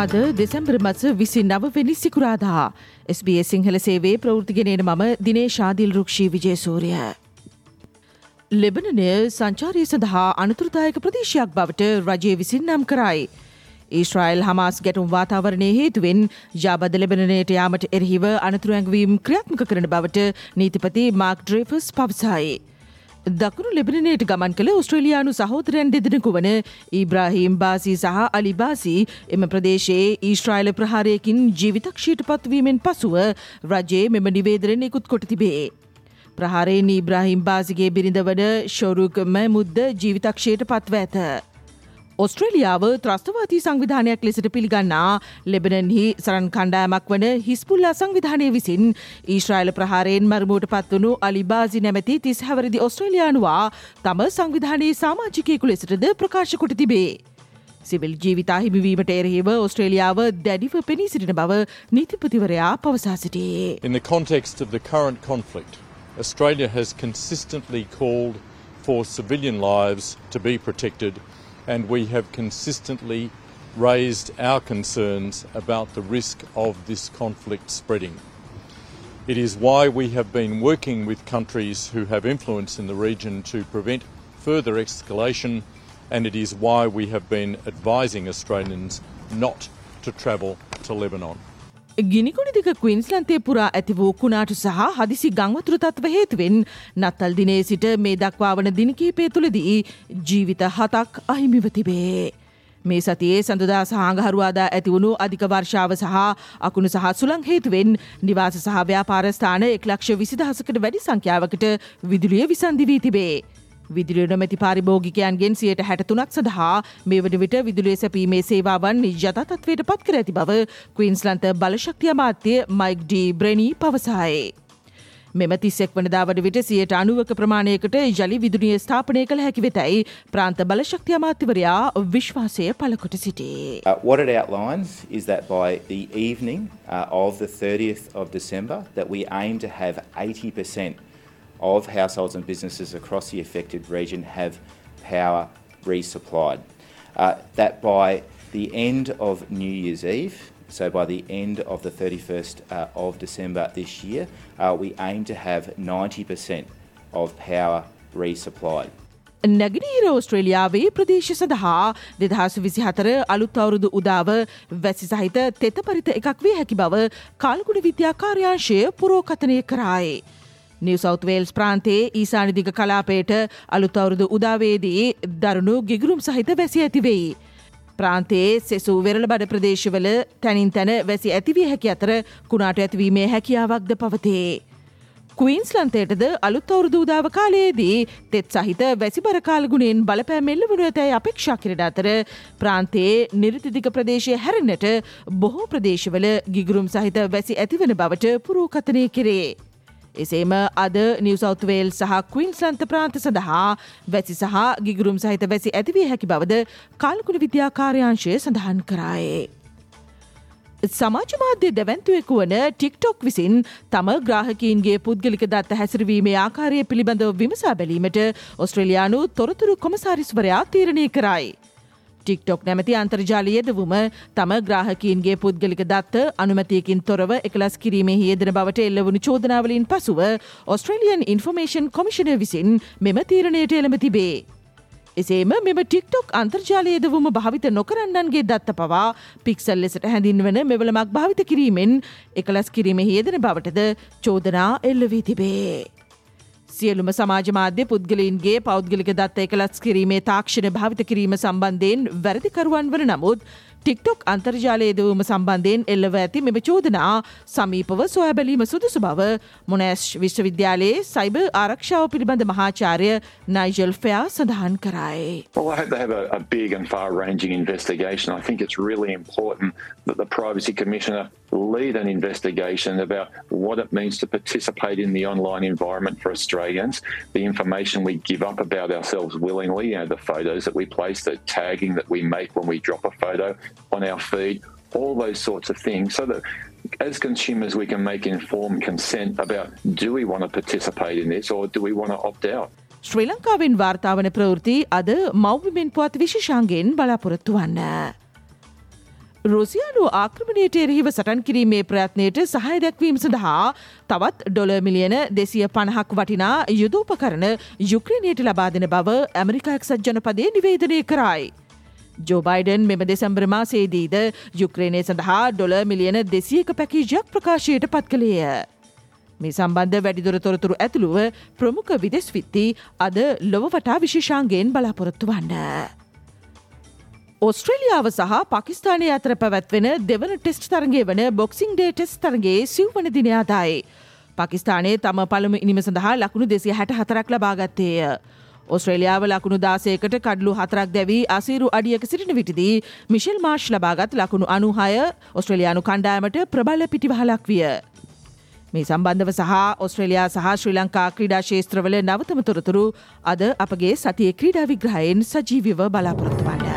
අද දෙසැම්බර් මස විසි නවවෙනි සිකුරාදා. SBS සිංහල සේවේ ප්‍රෘතිගෙනන මම දිනේ ශාදිල් රුක්ෂී විජයසූරය. ලෙබනනය සංචාරය සඳහා අනතුරදායක ප්‍රදේශයක් බවට රජය විසින් නම් කරයි. ඊශ්‍රයිල් හමාස් ගැටුම් වාතාවරණය හේතුවෙන් ජාබද ලෙබනයට යාමට එරහිව අනතුරැංගවීම් ක්‍රියාත්මක කරන බවට නීතිපති මාක් ඩ්‍රේෆස් පවසයි. දකුණු ලෙබනයට ගමන් කළ ඔස්ට්‍රේලයානු සහෝදරයන් දෙදෙනෙකු වන ඊබ්‍රාහීම් බාසී සහ අලිබාසී එම ප්‍රදේශයේ ඊශ්‍රයිල ප්‍රහාරයකින් ජීවිතක්ෂීට පත්වීමෙන් පසුව රජයේ මෙම නිවේදරෙන් ඉකුත් කොට තිබේ. ප්‍රහාරයෙන් ඊබ්‍රාහිම් බාසිගේ බිරිඳ වන ශොරුකම මුද්ද ජීවිතක්ෂයට පත්ව ඇත. ඔස්ට්‍රේලියාව ත්‍රස්තවාදී සංවිධානයක් ලෙසට පිළිගන්නා ලෙබනන්හි සරන් කණ්ඩායමක් වන හිස්පුල්ලා සංවිධානය විසින් ඊශ්‍රයිල ප්‍රහාරයෙන් මරමුවට පත්වනු අලිබාසි නැමැති තිස් හැවරදි ඔස්ට්‍රේලයානුවා තම සංවිධානයේ සාමාජිකයකු ලෙසටද ප්‍රකාශකොට තිබේ. සිවිල් ජීවිතා හිමිවීමට එරහිව ඔස්ට්‍රේලියාව දැඩිව පෙනී සිටින බව නීතිපතිවරයා පවසා සිටියේ. In the context of the current conflict, Australia has consistently called for civilian lives to be protected and we have consistently raised our concerns about the risk of this conflict spreading. It is why we have been working with countries who have influence in the region to prevent further escalation, and it is why we have been advising Australians not to travel to Lebanon. ගිනිකොනිදික කවින්ස්ලන්තේ පුරා ඇති වූ කුණාටු සහ හදිසි ගංවතුර තත්ව හේතුවෙන් නත්තල් දිනේ සිට මේ දක්වා වන දිනකීපේ තුළදී ජීවිත හතක් අහිමිව තිබේ. මේ සතියේ සඳදා සහඟහරුවාදා ඇතිවුණු අධික වර්ෂාව සහ අකුණු සහ සුළං හේතුවෙන් නිවාස සහ ව්‍යාපාරස්ථාන එක් ලක්ෂ විසිදහසකට වැඩි සංඛ්‍යාවකට විදුලිය විසන්දිවී තිබේ. විදුලිය නොමැති පාරිභෝගිකයන්ගෙන් සියයට හැටතුනක් සඳහා මේ වන විට විදුලිය සැපීමේ සේවාවන් යතත්වයට පත් කර ඇති බව කවීන්ස්ලන්ත බලශක්තිය අමාත්‍ය මයික් ඩී බ්‍රෙනී පවසායේ. මෙම තිස්සෙක් වනදා වන විට සියයට අනුවක ප්‍රමාණයකට ජලි විදුනිය ස්ථාපනය කළ හැකි වෙතැයි ප්‍රාන්ත බලශක්ති අමාත්‍යවරයා විශ්වාසය පලකොට සිටේ. Uh, what it outlines is that by the evening uh, of the 30th of December that we aim to have 80% of households and businesses across the affected region have power resupplied. Uh, that by the end of New Year's Eve, so by the end of the 31st uh, of December this year, uh, we aim to have 90% of power resupplied. නැගනීර ඔස්ට්‍රේලියාවේ ප්‍රදේශ සඳහා දෙදහස විසි හතර අලුත් අවුරුදු උදාව වැසි සහිත තෙත පරිත එකක් විය හැකි බව කාල්ගුණ විද්‍යා කාර්යාංශය පුරෝකතනය කරායේ. නිව සෞත් වේල්ස් ප්‍රාන්තයේ ඊසානිදික කලාපයට අලුත් අවුරුදු උදාවේදී දරුණු ගිගුරුම් සහිත වැසි ඇතිවෙයි. ප්‍රාන්තයේ සෙසූ වෙරළ බඩ ප්‍රදේශවල තැනින් තැන වැසි ඇතිවිය හැකි අතර කුණාට ඇතිවීමේ හැකියාවක්ද පවතේ. ක්වීන්ස්ලන්තයටද අලුත් අවුරුදු උදාව කාලයේදී තෙත් සහිත වැසි බරකාලගුණෙන් බලපෑමෙල්ල වනු ඇතැයි අපේක්ෂා කරට අතර ප්‍රාන්තයේ නිරිතිදික ප්‍රදේශය හැරෙන්නට බොහෝ ප්‍රදේශවල ගිගුරුම් සහිත වැසි ඇතිවන බවට පුරූකතනය කෙරේ. එසේම අද නිවසෞත්වේල් සහ කවින්ස්ලන්ත ප්‍රාන්ත සඳහා වැසි සහ ගිගුරුම් සහිත වැසි ඇතිවිය හැකි බවද කල්කුණ විද්‍යාකාරයංශය සඳහන් කරායේ. සමාජ මාධ්‍ය දැවැන්තුවෙකු වන ටික්ටොක් විසින් තම ග්‍රාහකීන්ගේ පුද්ගලික දත්ත හැසිරවීමේ ආකාරය පිළිබඳව විමසා බැලීමට ඔස්ට්‍රලයානු තොරතුරු කොමසාරිස්වරයා තීරණය කරයි. ටික්ටොක් නැමති අන්තර්ජාලය යෙදවුම තම ග්‍රාහකීන්ගේ පුද්ගලික දත්ත අනුමතියකින් තොරව එකලස් කිරීමේ යෙදන බවට එල්ලවුණු චෝදනාවලින් පසුව ඔස්ට්‍රේලියන් ඉන්ෆර්මේෂන් කොමිෂණය විසින් මෙම තීරණයට එළම තිබේ. එසේම මෙම ටික්ටොක් අන්තර්ජාලයේදවුම භාවිත නොකරන්නන්ගේ දත්ත පවා පික්සල් ලෙසට හැඳින්වන මෙවලමක් භාවිත කිරීමෙන් එකලස් කිරීම යෙදෙන බවටද චෝදනා එල්ලවී තිබේ. සියලුම සමාජ මාධ්‍ය පුද්ගලයින්ගේ පෞද්ගලික දත්ත එකලස් කිරීමේ තාක්ෂණ භාවිත කිරීම සම්බන්ධයෙන් වැරදිකරුවන් වන නමුත් ටික්ටොක් අන්තර්ජාලයේදවම සම්බන්ධයෙන් එල්ලව ඇති මෙම චෝදනා සමීපව සොය බැලීම සුදුසු බව මොනෑස්් විශ්වවිද්‍යාලයේ සයිබ ආරක්ෂාව පිළිබඳ මහාචාරය නයිජල් ෆයා සඳහන් කරයි. Well, I hope they have a, a big and far ranging investigation. I think it's really important that the Privacy Commissioner lead an investigation about what it means to participate in the online environment for Australians, the information we give up about ourselves willingly, you know, the photos that we place, the tagging that we make when we drop a photo on our feed, all those sorts of things, so that as consumers we can make informed consent about do we want to participate in this or do we want to opt out. ශ්‍රී ලංකාවෙන් වාර්තාාවන ප්‍රවෘති අද මෞබිමෙන් පුවත් විශෂාන්ගෙන් බලාපොරොත්තු වන්න. රුසියානු ආක්‍රමණයට එරහිව සටන් කිරීමේ ප්‍රයත්නයට සහය දැක්වීම සඳහා තවත් ඩොල මිලියන දෙසිය පණහක් වටිනා යුදෝපකරන යුක්‍රණයට ලබා දෙන බව ඇමරිකා එක්සත් ජනපදය නිවේදනය කරයි. ජෝබයිඩන් මෙම දෙසැම්බර මාසේදීද යුක්‍රේණය සඳහා ඩොල මිලියන දෙසියක පැකීජයක් ප්‍රකාශයට පත් කළේය. මේ සම්බන්ධ වැඩිදුර තොරතුරු ඇතුළුව ප්‍රමුඛ විදෙස් විත්ති අද ලොව වටා විශේෂාන්ගෙන් බලාපොරොත්තු වන්න. ඔස්ට්‍රේලියාව සහ පකිස්ානය අතර පැවැත්වෙන දෙවන ටෙස්ට් තරගේ වන බොක්සිං ඩේ ටෙස් තරගේ සිව්වන දිනයාදායි. පකිස්ානයේ තම පළම ඉනිම සඳහා ලකුණු දෙසිය හැට හතරක් ලබාගත්තේය. ඔස්ට්‍රේලියාව ලකුණු දාසයකට කඩලු හතරක් දැවී අසීරු අඩියක සිටින විටිදී මිශල් මාර්ශ් ලබාගත් ලකුණු අනුහය ඔස්ට්‍රලයානු කණ්ඩායමට ප්‍රබල පිටිවහලක් විය. මේ සම්බන්ධව සහ ඔස්ට්‍රලයා සහ ශ්‍රී ලංකා ක්‍රීඩා ශේත්‍රවල නවතම තොරතුරු අද අපගේ සතිය ක්‍රීඩා විග්‍රහයෙන් සජීවිව බලාපොරොත්තු වන්න.